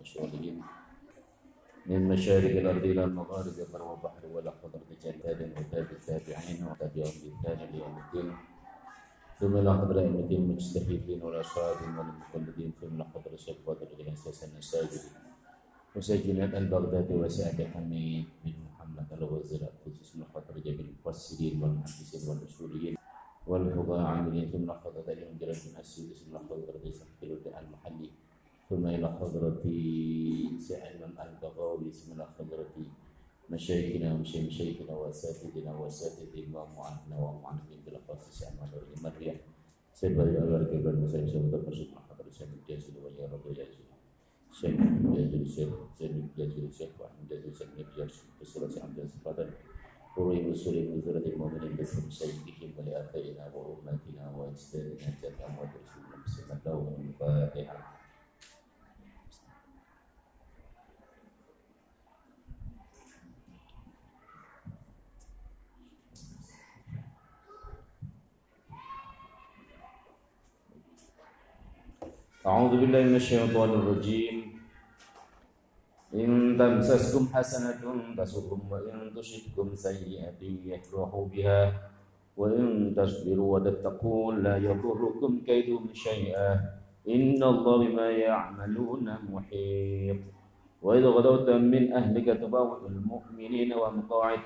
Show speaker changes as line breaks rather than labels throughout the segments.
وأصولهم من مشارق الأرض إلى المغارب البر والبحر ولا قدر جداد وتاب التابعين وتابعهم بإحسان ليوم الدين. ثم إلى حضر أئمة المجتهدين والأشهاد والمقلدين ثم إلى حضر الشيخ بدر الإحساس النساجد وسجنات البغداد وسعد حميد بن محمد الوزير خصوص من حضر جميع المفسرين والمحدثين والأصوليين والفقهاء عاملين. ثم إلى حضرة الإنجيل المؤسس ثم إلى حضرة صحيح المحلي. ثم إلى حضرة سعيد البغاوي ثم إلى حضرة مشايخنا ومشايخ مشايخنا وأساتذتنا وأساتذة الإمام وعننا ومعنفين بالأخص عن مدري مريم سيد بلي أولار كبر مسلم سيد برشد محضر سيد الجازل ويا رب يجازل شيخ جازل شيخ زين جازل شيخ وأحمد جازل شيخ نبيار بسرعة سعد جازل فضل فروي وسوري من ذرة المؤمنين بسم شيخهم ولآبائنا وأمهاتنا وأجدادنا جزاء ودرسنا بسم الله الفاتحة أعوذ بالله من الشيطان الرجيم. إن تمسسكم حسنة تسؤهم وإن تصبكم سيئة يفرحوا بها. وإن تصبروا وتتقوا لا يضركم كيدهم شيئا. إن الله بما يعملون محيط. وإذ غدوت من أهلك تبوئ المؤمنين ومقاعد.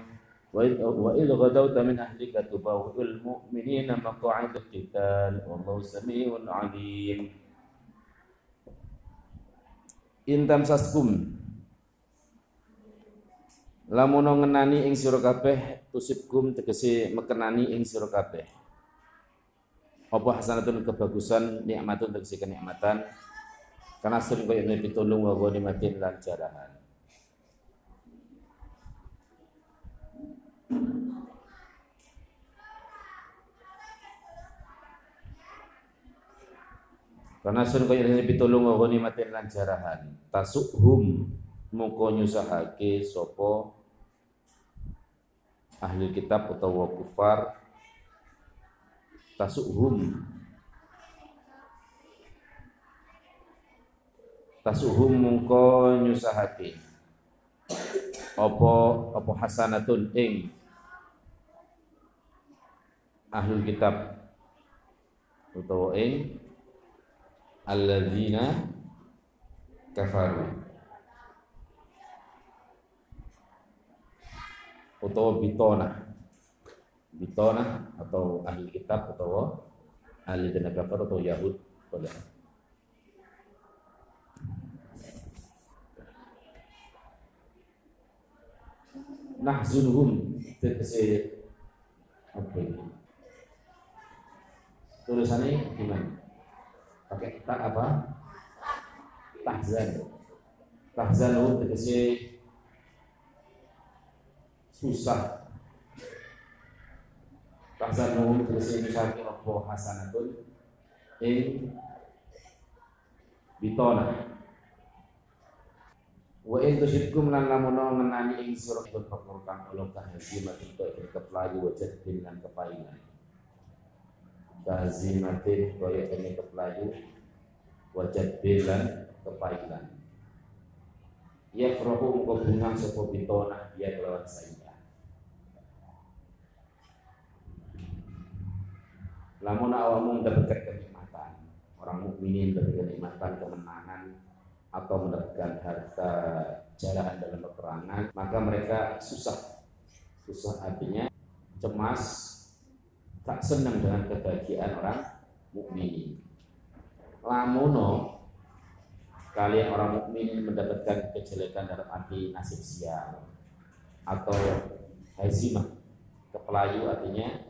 وإذ غدوت من أهلك تبوئ المؤمنين مقاعد القتال. والله سميع عليم. Intam saskum lamun ngenani ing sira kabeh tusibkum tegese mekenani ing sira kabeh. Apa hasanatun kebagusan nikmatun tegese kenikmatan. Karena sering kaya ini pitulung wa ghanimatin lan jarahan Karena sun kaya dene pitulung ngoni matin lan jarahan. Tasukhum moko nyusahake sapa ahli kitab utawa kufar. Tasukhum. Tasuhum mungko nyusahake. Apa apa hasanatun ing ahlul kitab utawa ing alladzina kafaru. Utawa bitona. Bitona atau ahli kitab atau ahli dana kafar atau yahud. Pada nahzunhum tegese apa ini tulisannya gimana pakai tak apa? Tahzan. Tahzan itu tegese susah. Tahzan itu tegese nyusahke apa hasanatun. Ing bitona. Wa in tusyidkum lan lamun ngenani ing sira itu perkara kang Allah kahazimat itu keplayu wajah lan kepaingan kazimatin kaya ini keplayu wajat bilan kepailan ya frohu muka bunga sopo bitona ya kelawan saya namun awamu mendapatkan kenikmatan orang mukminin mendapatkan kenikmatan kemenangan atau mendapatkan harta jarahan dalam peperangan maka mereka susah. Susah artinya cemas tak senang dengan kebahagiaan orang mukmin. Lamuno kalian orang mukmin mendapatkan kejelekan dalam arti nasib sial atau hazimah. Kepelayu artinya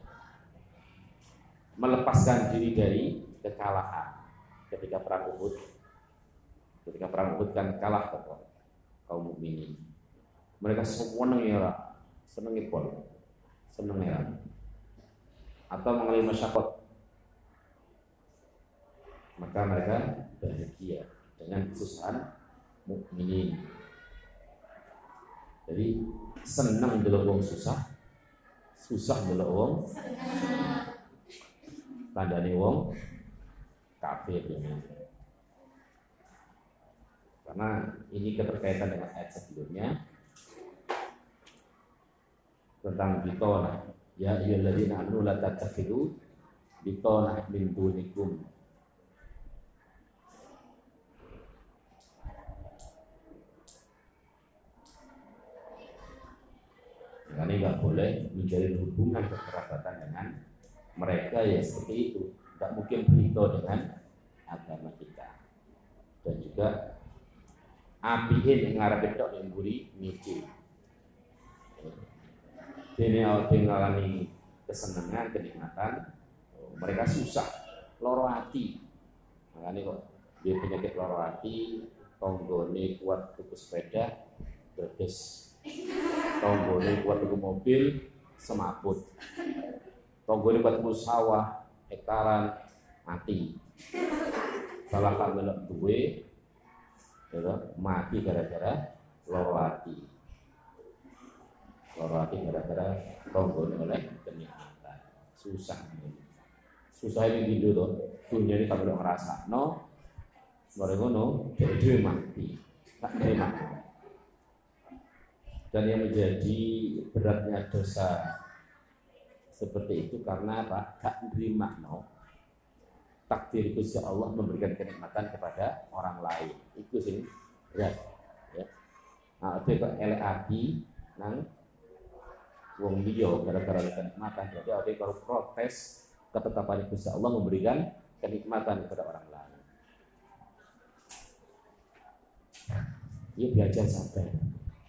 melepaskan diri dari kekalahan. Ketika perang Uhud ketika perang Uhud kan kalah kok kaum mukminin. Mereka semua seneng ya seneng pol seneng ya atau mengalami masyarakat maka mereka bahagia dengan kesusahan mukminin jadi senang dulu wong susah susah dulu tandane wong kafir ini Karena ini keterkaitan dengan ayat sebelumnya tentang bitona. Ya ayyuhalladzina amanu la tattakhidhu bitona min dunikum. Karena nggak boleh menjalin hubungan kekerabatan dengan mereka ya seperti itu. Tidak mungkin begitu dengan agama kita. Dan juga apiin yang ngarep itu yang buri mici. Ini awal mengalami kesenangan, kenikmatan, mereka susah, loro hati. Makanya kok dia penyakit loro hati, tonggone kuat tuku sepeda, berdes. Tonggone kuat tuku mobil, semaput. Tonggone kuat tuku sawah, hektaran, mati. Salah melok duwe, ya mati gara-gara loro hati. Loro hati gara-gara tonggone oleh kenikmatan. Susah susah ini gitu tuh. Dunia ini tak ngerasa no mereka no jadi mati. Tak terima. Dan yang menjadi beratnya dosa seperti itu karena apa tak terima no takdir Gusti Allah memberikan kenikmatan kepada orang lain. Itu sih ya ya. Nah itu elek hati nang wong liya gara-gara kenikmatan berarti ada kalau protes ketetapan Gusti Allah memberikan kenikmatan kepada orang lain. Yuk belajar sabar.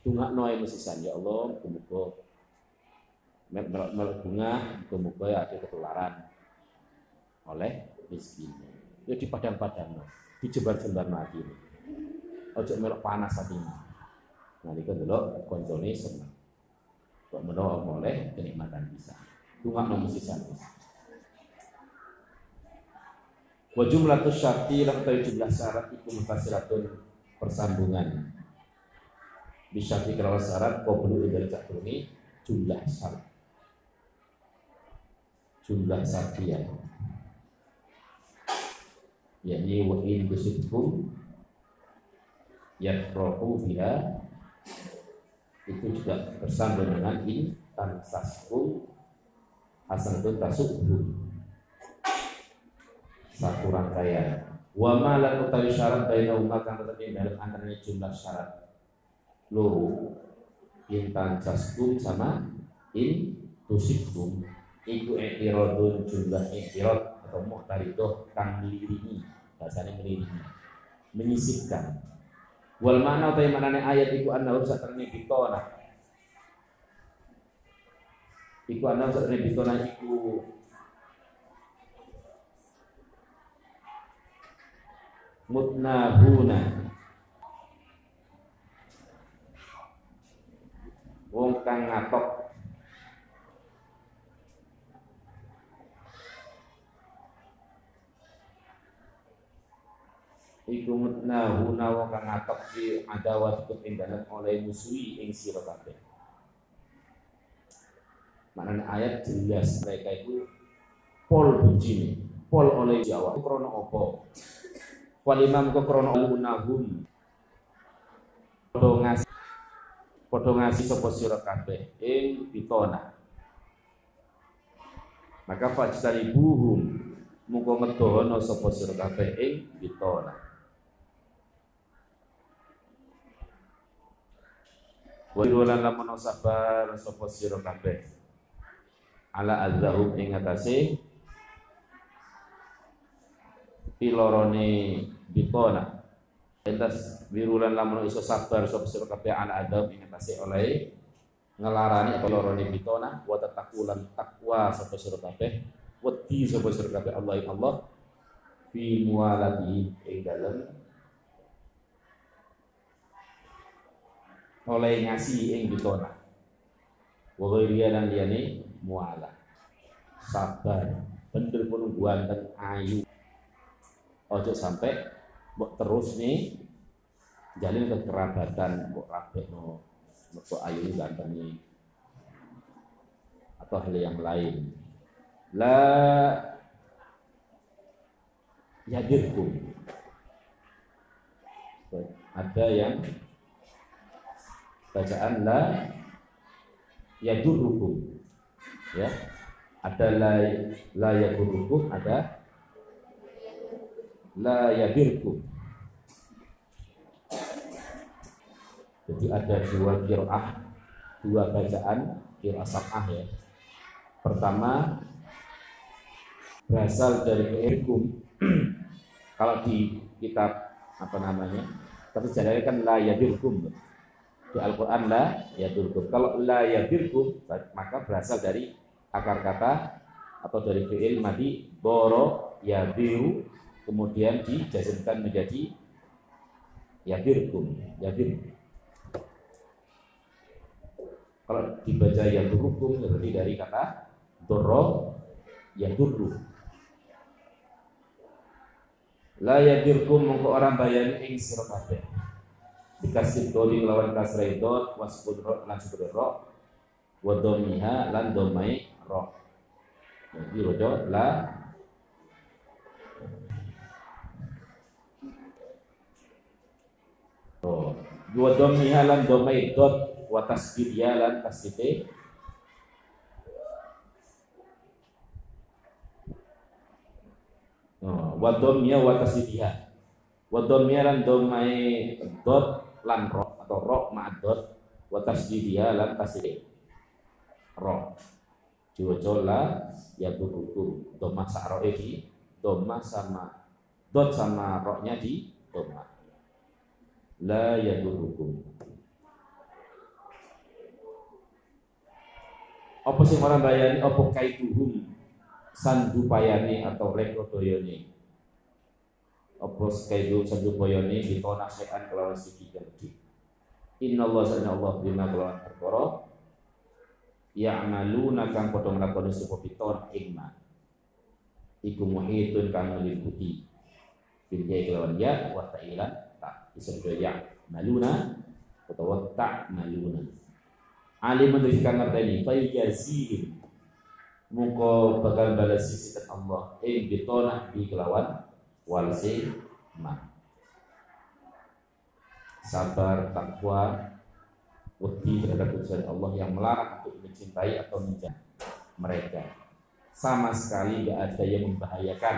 Tungak noy mesisan ya Allah, muga melok bunga, muga ya ada ketularan oleh miskin. Ya di padang-padang, dijebar-jebar lagi. Ojo melok panas hatinya. Nah, itu dulu koncone senang. Kok menawa oleh kenikmatan bisa. Tungak no mesisan. Wa jumlatu syarti lan jumlah syarat iku mufasiratun persambungan. Bisyarti kalau syarat qablu dari cakruni jumlah syarat. Jumlah syartiyah. yakni wa in tusibkum yafrahu biha itu juga bersambung dengan in tansasku hasanatun tasubhu satu rangkaian. Wa ma la utawi syarat baina umat kang tetep dalam antara jumlah syarat. Loro intan jaskum sama in tusikum iku ikirodun jumlah ikirod atau muhtaridoh kang meliringi bahasanya meliringi menyisipkan wal mana utawi manane ayat iku anna satrene bitona. Iku anna satrene bitona iku. Mutnahuna wong kang ngatok iku mutnahuna wong kang ngatok fi adawat ketinggalan oleh musuhi ing sira kabeh. Maknanya ayat jelas mereka itu pol benci pol oleh Jawa. Krono opo Walimam kok krono lunahum padha ngasih padha ngasih sapa sira kabeh ing pitona maka fajtalibuhum muga ngedono sapa sira kabeh ing pitona Wadulan lamun sabar sapa sira kabeh. Ala adzahum ing atase pilorone bitona. Entas wirulan lamun iso sabar sapa sira kabeh ana adab ing atase oleh ngelarani apa lorone bitona. Wa tatakulan takwa sapa sira kabeh. Wedi sapa sira kabeh Allah Allah. Fi mualati ing dalem oleh ngasih ing bitona wa ghairiya lan liyane muala. Sabar. Bener pun guanteng ayu. Ojo sampai mbok terus nih jalin kekerabatan mbok rabe no mbok ayu ganteng atau hal yang lain. La yadirkum. Ada yang bacaan la yadurrukum ya. Ada la la yadurrukum ada la yadirkum. Jadi ada dua qiraah dua bacaan qiraah sab'ah ya. Pertama berasal dari keirkum. Kalau di kitab apa namanya tapi sejarahnya kan la yadirkum di Al-Quran la yadurkum. Kalau la yadirkum maka berasal dari akar kata atau dari fi'il madi boro yadiru kemudian dijazmkan menjadi yadirkum yadir. Kalau dibaca yadurukum berarti dari kata doro yadurru. La yadirkum mongko orang bayani ing sira dikasih doli lawan kasrai dot waspun ro lan sukun ro wadomiha lan domai ro. Jadi rojo la. Oh, dua domiha lan domai dot watas tasbidya lan tasbite Oh, wadomnya watasbidya wadomnya lan domai dot lan ro atau ro ma'adot wa tasdidiha lan tasdid ro. Diwaca la ya buruku doma sa'roe di doma sama dot sama roknya di doma. La ya buruku. Apa sih orang bayani? Apa kaiduhum sandupayane atau rekodoyone apa sekaidu sanju boyone kita nasihat kelawan sedikit gede Inna Allah sana Allah bima kelawan perkara ya'maluna kang padha nglakoni sapa piton ing iku muhitun kang meliputi bil kelawan ya wa ta'ilan tak disebut ya maluna atau tak maluna alim mendirikan ngerteni fa yajzihim muka bakal balas sisi Allah. Ing bitonah di kelawan wal ma. Sabar takwa wedi terhadap putusan Allah yang melarang untuk mencintai atau menjadi mereka. Sama sekali gak ada yang membahayakan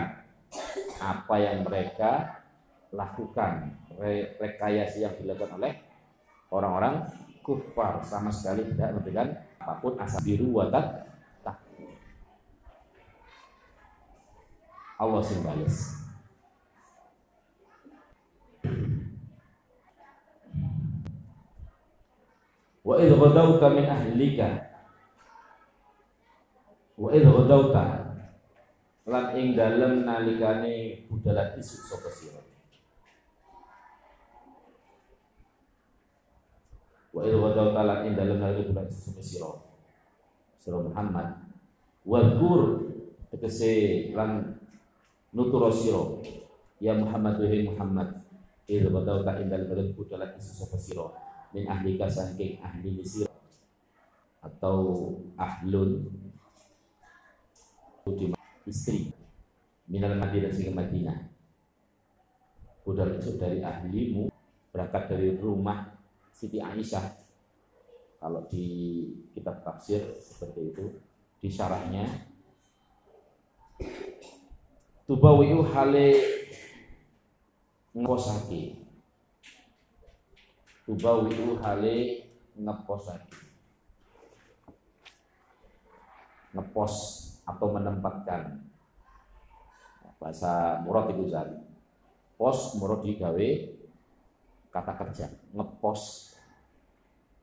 apa yang mereka lakukan rekayasa yang dilakukan oleh orang-orang kufar. Sama sekali tidak memberikan apa pun asal biru watak Allah sing Wa idh ghadawta min ahlika. Wa idh ghadawta. Lan ing dalem nalikane budalan isuk sapa sira. Wa idh ghadawta lan ing dalem nalikane budalan isuk sapa sira. Sira Muhammad. Wa gur tegese lan nuturo sira. Ya Muhammad wa Muhammad idh ghadawta ing dalem budalan isuk sapa sira min ahlika saking ahli Mesir atau ahlun. Istri. Minal Madinah sehingga Madinah. Budal itu dari ahlimu berangkat dari rumah Siti Aisyah. Kalau di kitab tafsir seperti itu di syarahnya. Tubawiu hale ngosake tubawiu hale ngeposake ngepos atau menempatkan. Bahasa murad itu zari pos murad digawe kata kerja ngepos.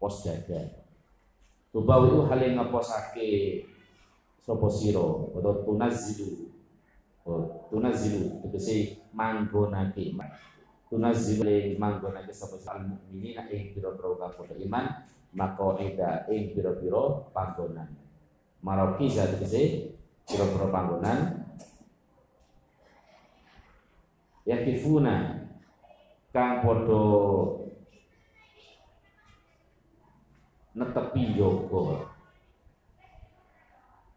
Pos jaga. Tubawiu hale ngeposake sapa sira? Atau tunazzilu. Oh, tunazzilu tegese manggonake tunazzilu manggonake sapa al mukminina ing pira-pira kapodo iman maqaida ing pira-pira panggonan. Marokiza tegese pira-pira panggonan. Yakifuna kang padha netepi yoga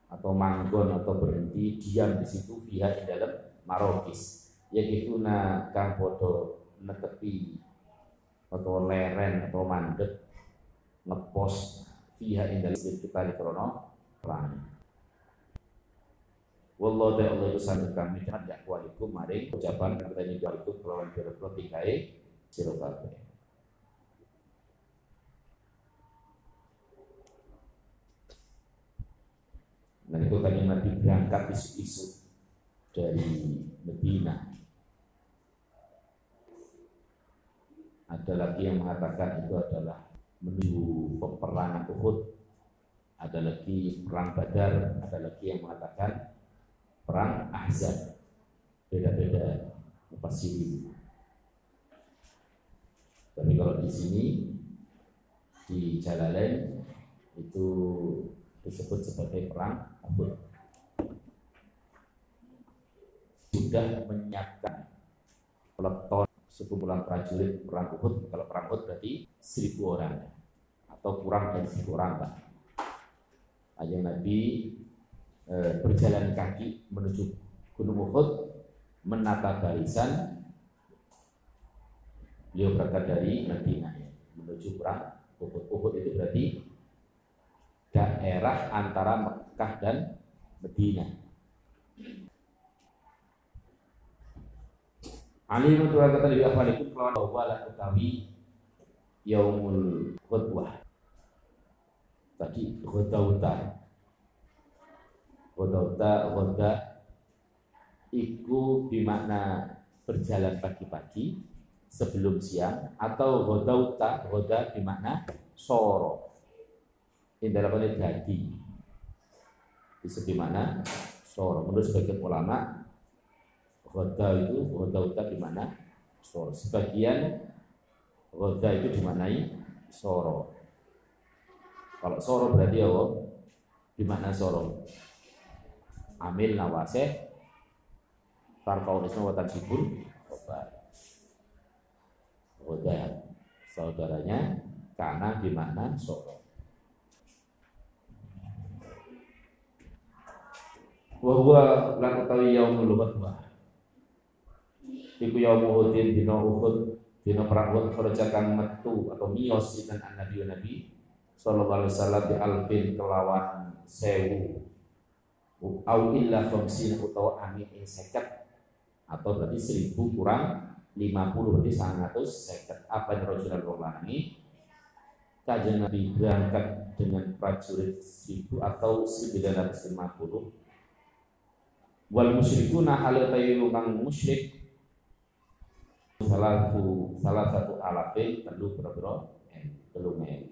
atau manggon atau berhenti diam di situ pihak di dalam marokis. Yakifuna kang padha netepi atau leren atau mandek ngepost fiha indal kita di krono perang Wallahu ta'ala bersama kami. Dengan dakwaiku maring ucapan kata ini itu kelawan kira-kira tikai siro Dan itu tadi Nabi berangkat isu-isu dari Medina. Ada lagi yang mengatakan itu adalah menuju peperangan Uhud. Ada lagi perang Badar, ada lagi yang mengatakan perang Ahzab. Beda-beda mufassirin. Tapi kalau di sini di Jalalain itu disebut sebagai perang Uhud. Sudah menyiapkan peleton sekumpulan prajurit perang Uhud. Kalau perang Uhud berarti seribu orang atau kurang dari seribu orang Pak. Nabi e, berjalan kaki menuju Gunung Uhud menata barisan beliau berangkat dari Madinah menuju perang Uhud. Uhud itu berarti daerah antara Mekah dan Medina. Ali menurut kata lebih apa itu kalau wala utawi yaumul khutbah. Tadi khutbah. Ghadauta ghada iku bimakna berjalan pagi-pagi sebelum siang atau ghadauta ghada bimakna soro ini dadi disebut mana soro menurut sebagian ulama roda itu roda uta di mana? Soro. Sebagian roda itu dimaknai soro. Kalau soro berarti apa? Di mana soro? Amil nawase tarkau isma watan sibun roda saudaranya karena di mana soro. Wa huwa lan utawi yaumul ghadwah iku yaum Uhudin dina Uhud dina perang Uhud kharaja kang metu atau mios sinten nabi nabi sallallahu alaihi wasallam di alfin kelawan sewu. Au illa khamsin utawa amin ing seket atau berarti seribu kurang 50 berarti 150 apa yang rojulan lanang kajian Nabi berangkat dengan prajurit seribu atau 950 wal musyrikuna hal tayu kang musyrik salah satu salah satu alafe telu berapa telu men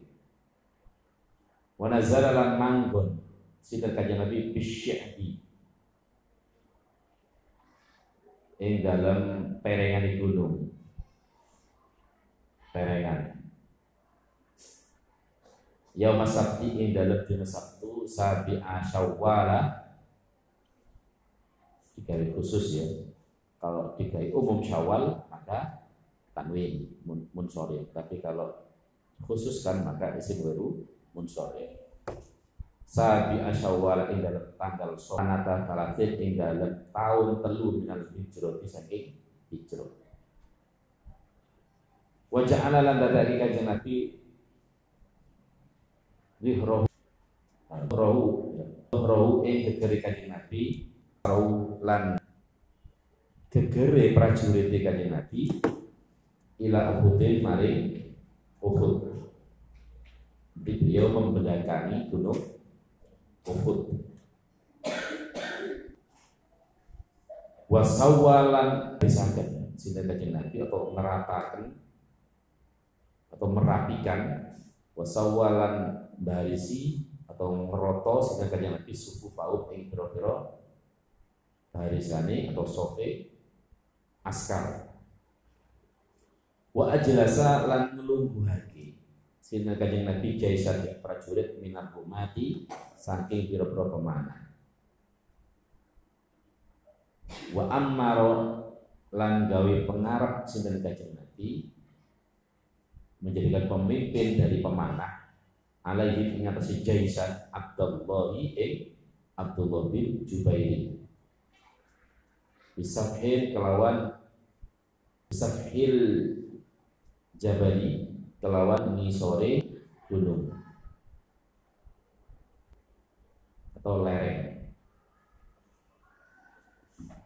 wa nazala lan manggon sinten kanjeng Nabi bisyahdi ing dalam perengan di gunung. Perengan. Yaum Sabti ing dalam dina Sabtu sabi asyawala digawe khusus ya. Kalau digawe umum syawal maka tanwin mun, munsori tapi kalau khusus kan maka isim baru munsori sabi asyawal ing dalam tanggal sonata kalatin ing dalam tahun telu minal hijrah saking hijrah. Wajah ana lan dadari kanjeng Nabi zihrohu rohu rohu ing gegeri kanjeng Nabi Rau lan gegere prajurit kanjeng Nabi ila Uhudin maring Uhud. Jadi beliau membedakangi gunung Uhud. Wasawalan disangkan sinten kanjeng Nabi atau meratakan atau merapikan wasawalan barisi atau meroto sinten kanjeng Nabi suku faud ing biro-biro barisane atau sofe askar. Wa ajlasa lan nglungguhake sina kanjeng Nabi jaisat ya prajurit minar mati saking pira-pira pemanah. Wa ammaro lan gawe pengarap sinten kanjeng Nabi menjadikan pemimpin dari pemanah alaihi ing atas jaisat Abdullah ing Abdullah bin Jubair. Bisafhil kelawan bisafhil jabali kelawan ngisore gunung. Atau lereng.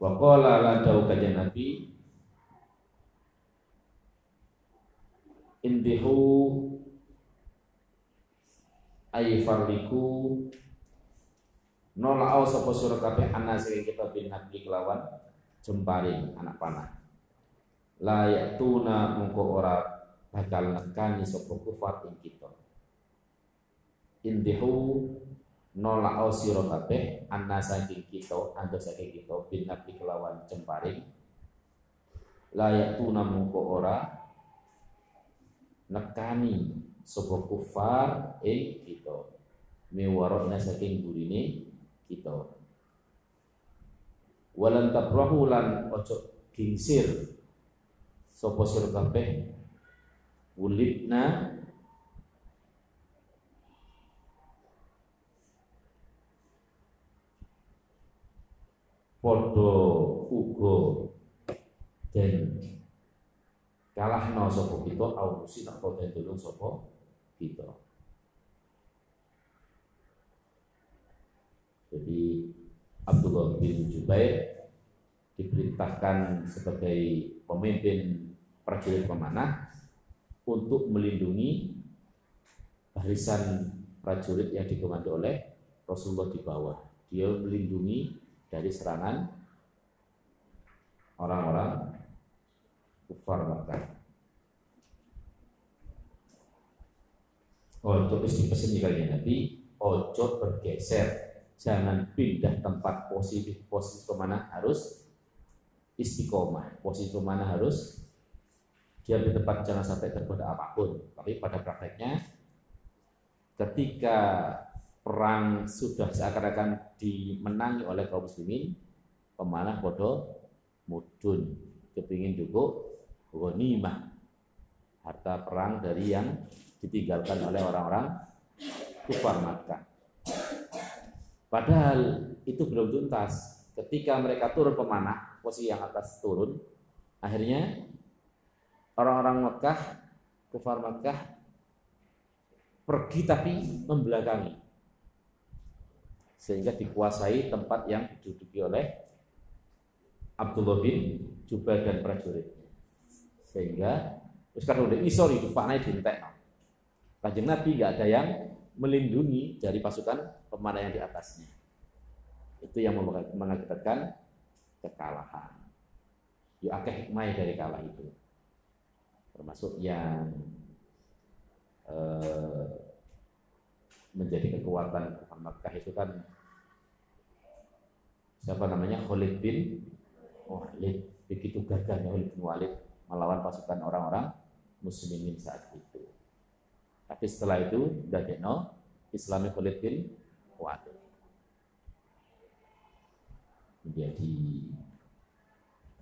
Waqala lan dawuh kanjeng Nabi indihu ay farliku. Nolak sapa sing kita bin nabi kelawan jembaring anak panah layak tuna mungko ora bakal nekani sapa kufar ing kita. Indihu nolak sira kabeh ana saking kita anda saking kita bin nabi kelawan jembaring layak tuna mungko ora nekani sapa kufar ing kita. Miwarona saking burine kita. Walan tabrahu lan ojo gingsir sapa sira kabeh? Wulidna. Podo ugo dan kalah no sopo kita au musina dan tulung sopo kita. Jadi Abdullah bin Jubair diperintahkan sebagai pemimpin prajurit pemanah untuk melindungi barisan prajurit yang dikomando oleh Rasulullah di bawah. Dia melindungi dari serangan orang-orang kufar Makkah. Ojo wis dipesen kali Nabi, ojo bergeser, jangan pindah tempat posisi posisi ke mana harus istiqomah, posisi ke mana harus dia di tempat jangan sampai tergoda apa pun. Tapi pada prakteknya, ketika perang sudah seakan-akan dimenangi oleh kaum muslimin, pemanah bodoh mudun, kepingin cukup ghanimah harta perang dari yang ditinggalkan oleh orang-orang kufar Makkah. Padahal itu belum tuntas. Ketika mereka turun pemanah, posisi yang atas turun, akhirnya orang-orang Mekah, kufar Mekah pergi tapi membelakangi. Sehingga dikuasai tempat yang diduduki oleh Abdullah bin Jubair dan prajurit. Sehingga kan udah iso hidup panai dintek Kanjeng Nabi nggak ada yang melindungi dari pasukan pemanah yang di atasnya. Itu yang mengakibatkan kekalahan. Ya akeh hikmah dari kalah itu termasuk yang eh, menjadi kekuatan Makkah itu kan siapa namanya Khalid bin Walid begitu gagahnya Khalid bin Walid melawan pasukan orang-orang muslimin saat itu. Tapi setelah itu Dadeno Islami Khalid bin Walid menjadi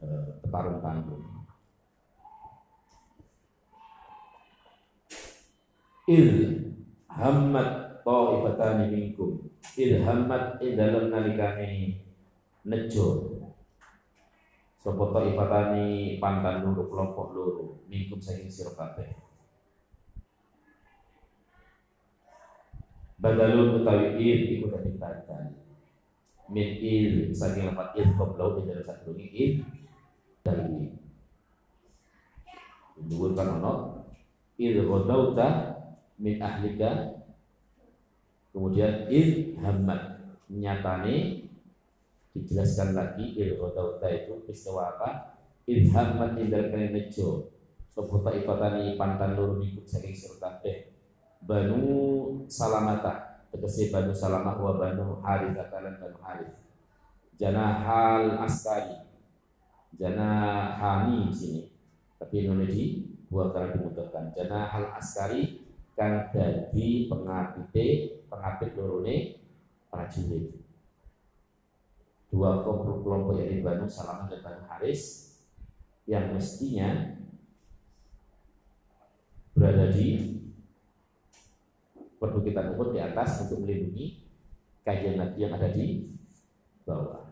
uh, petarung tangguh. Il hammat ta'ifatani minkum. Il hammat ing dalam nalikane nejo Sopo ifatani pantan loro kelompok loro mingkum saking sira kabeh. Badalun utawi il iku dadi badal. Min il saking lepat il qablau ing dalem sadurunge il dari Dhuwur kan ono il ghadauta min ahlika. Kemudian il hammat. Nyatane dijelaskan lagi il ghadauta itu peristiwa apa? Ilhaman indal kene nejo sapa ifatani pantan loro ikut saking sira kabeh. Banu salamata tegese banu salamah wa banu harith lan banu harith. Janahal askari. Janahani sini. Tapi Indonesia buat karena dimutarkan janahal askari kang dadi pengapite pengapit lorone prajurit. Dua kelompok yakni Banu Salamah dan Banu Haris yang mestinya berada di perbukitan Uhud di atas untuk melindungi kajian Nabi yang ada di bawah.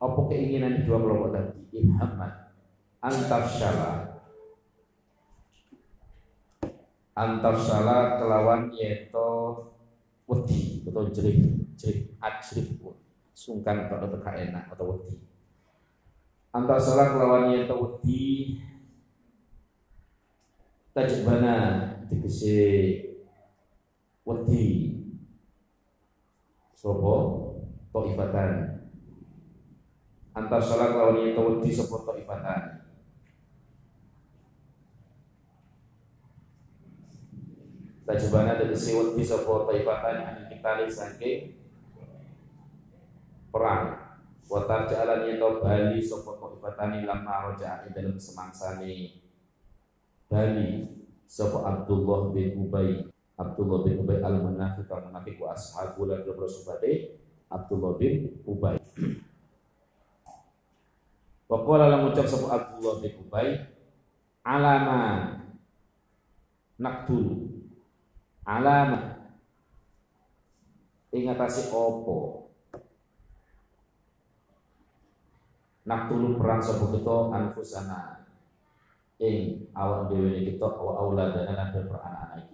Apa keinginan dua kelompok tadi? Ilhamat antafsyala antafsyala kelawan yeto wedi atau jerik jerik ajrif sungkan atau teka enak atau wedi. Antafsyala kelawan yeto wedi. Tajbana tegese wedi. Sapa taifatan antar salat lawan yen wedi sapa taifatan tajbana tegese wedi sapa taifatan an kita saking perang. Watar jalan yen bali sapa taifatani lama roja dalam semangsane bali. Sapa Abdullah bin Ubay. Abdullah bin Ubay al-Munafiq al-Munafiq wa ashabu lan Rasulullah Abdullah bin Ubay. Wa qala lam ucap Abdullah bin Ubay alama naktul alama ingatasi opo? Naktul perang sapa kita anfusana. Ing awak dhewe kita wa auladana lan anak-anak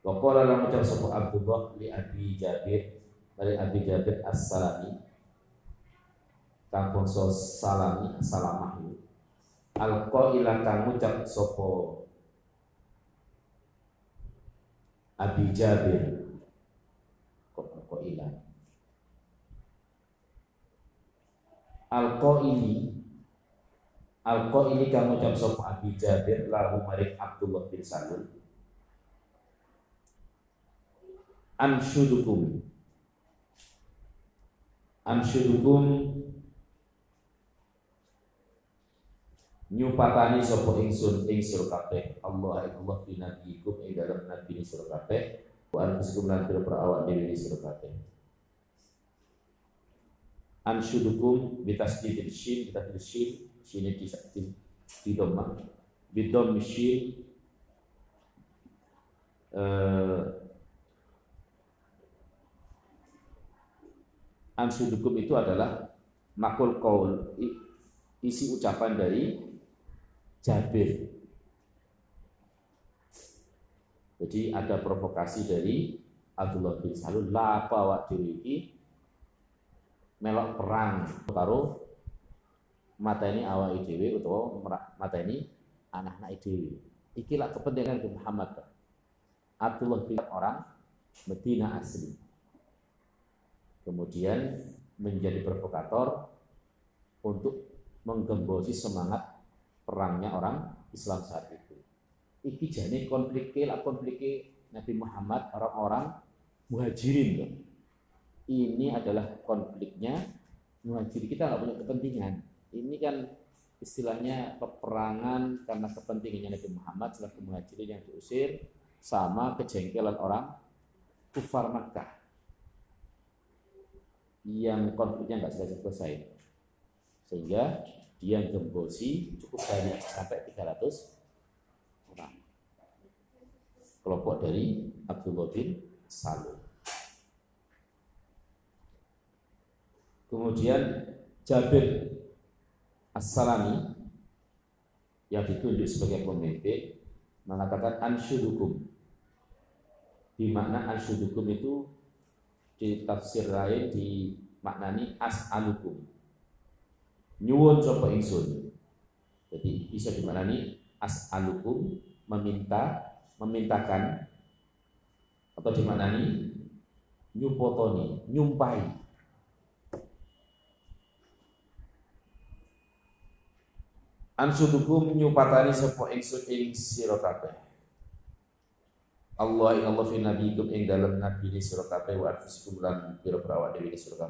Wa qala lam ucap Abdullah li Abi Jabir dari Abi Jabir As-Salami. Kang salami salamah al qaila kang ngucap sapa Abi Jabir. Kok qaila al qaili al qaili kang ngucap sapa Abi Jabir? Lahu marik Abdullah bin Salul. Anshudukum anshudukum nyupatani sapa ingsun ing sira Allah Allah fi nabiyikum ing dalem nabi ni sira kabeh. Wa anfusikum lan pira awak dhewe ni sira kabeh. Anshudukum bitasdidil shin bitasdidil shin shin di di dhamma bidom shin eh ansudukum itu adalah makul kaul isi ucapan dari Jabir. Jadi ada provokasi dari Abdullah bin Salul la diri melok perang karo mata ini awal dhewe utawa mata ini anak-anak dhewe. Ikilah kepentingan Muhammad. Abdullah bin orang Medina asli kemudian menjadi provokator untuk menggembosi semangat perangnya orang Islam saat itu. Iki jadi konflik lah konflik Nabi Muhammad orang-orang muhajirin loh. Ini adalah konfliknya muhajirin kita nggak punya kepentingan. Ini kan istilahnya peperangan karena kepentingannya Nabi Muhammad setelah muhajirin yang diusir sama kejengkelan orang kufar Makkah yang konfliknya nggak selesai selesai sehingga dia gembosi cukup banyak sampai 300 orang. Kelompok dari Abdullah bin Salul kemudian Jabir As-Salami yang ditunjuk sebagai pemimpin mengatakan ansyudukum. Di makna ansyudukum itu di tafsir lain di maknani as'alukum nyuwun sapa ingsun. Jadi bisa dimaknani as'alukum meminta memintakan atau dimaknani nyupotoni nyumpai. Ansudukum nyupatani sapa ingsun ing sira kabeh. Allah ing Allah fi nabiyikum ing dalam nabi ni sira kabeh wa anfusikum lan pira pira dewi ni sira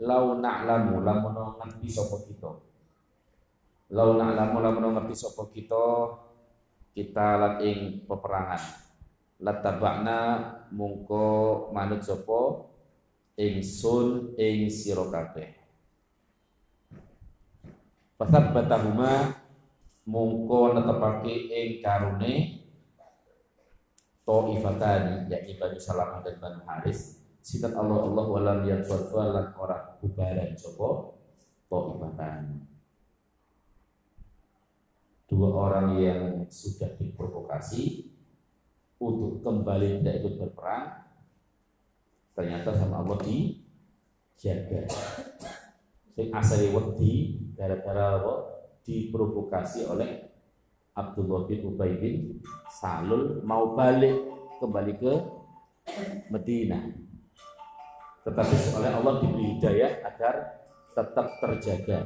lau na'lamu lamun ngerti sapa kita. Lau na'lamu lamun ngerti sapa kita kita lan ing peperangan. Latabakna mungko manut sapa sun ing sira kabeh. Fathabbatahuma mungko netepake ing karune Ta'ifatani yakni Bani Salamah dan Bani Haris Sinten Allah Allah walam yadwal lan ora bubaran sapa taifatan. Dua orang yang sudah diprovokasi untuk kembali tidak ikut berperang ternyata sama Allah dijaga. Sing asali wedi gara-gara? Diprovokasi oleh Abdullah bin Ubay bin Salul mau balik kembali ke Medina. Tetapi oleh Allah diberi hidayah agar tetap terjaga.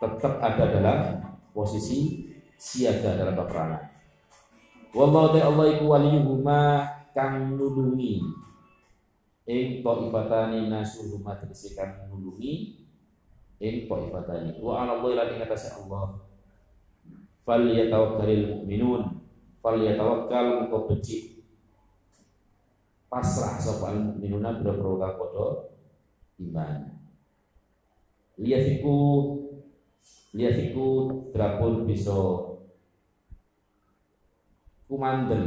Tetap ada dalam posisi siaga dalam peperangan. Wallahu ta'ala iku waliyuhuma kang nulungi. Ing taifatani nasuhuma tegese kang nulungi. Ing taifatani wa ala Allah lan ing atase Allah. Fal yatawakkalul mu'minun. Fal yatawakkal muka becik pasrah sapa mukminuna boro-boro padha iman. Liyatiku liyatiku drapun bisa kumandel.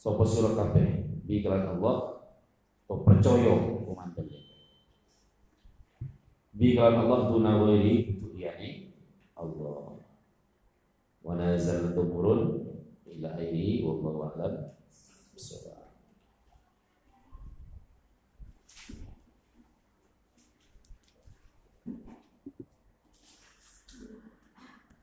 Sapa sira kabeh? Bi Allah to percaya kumandel bi kalam Allah tuna wairi itu yani Allah. Wa nazal turun ila airi wallahu a'lam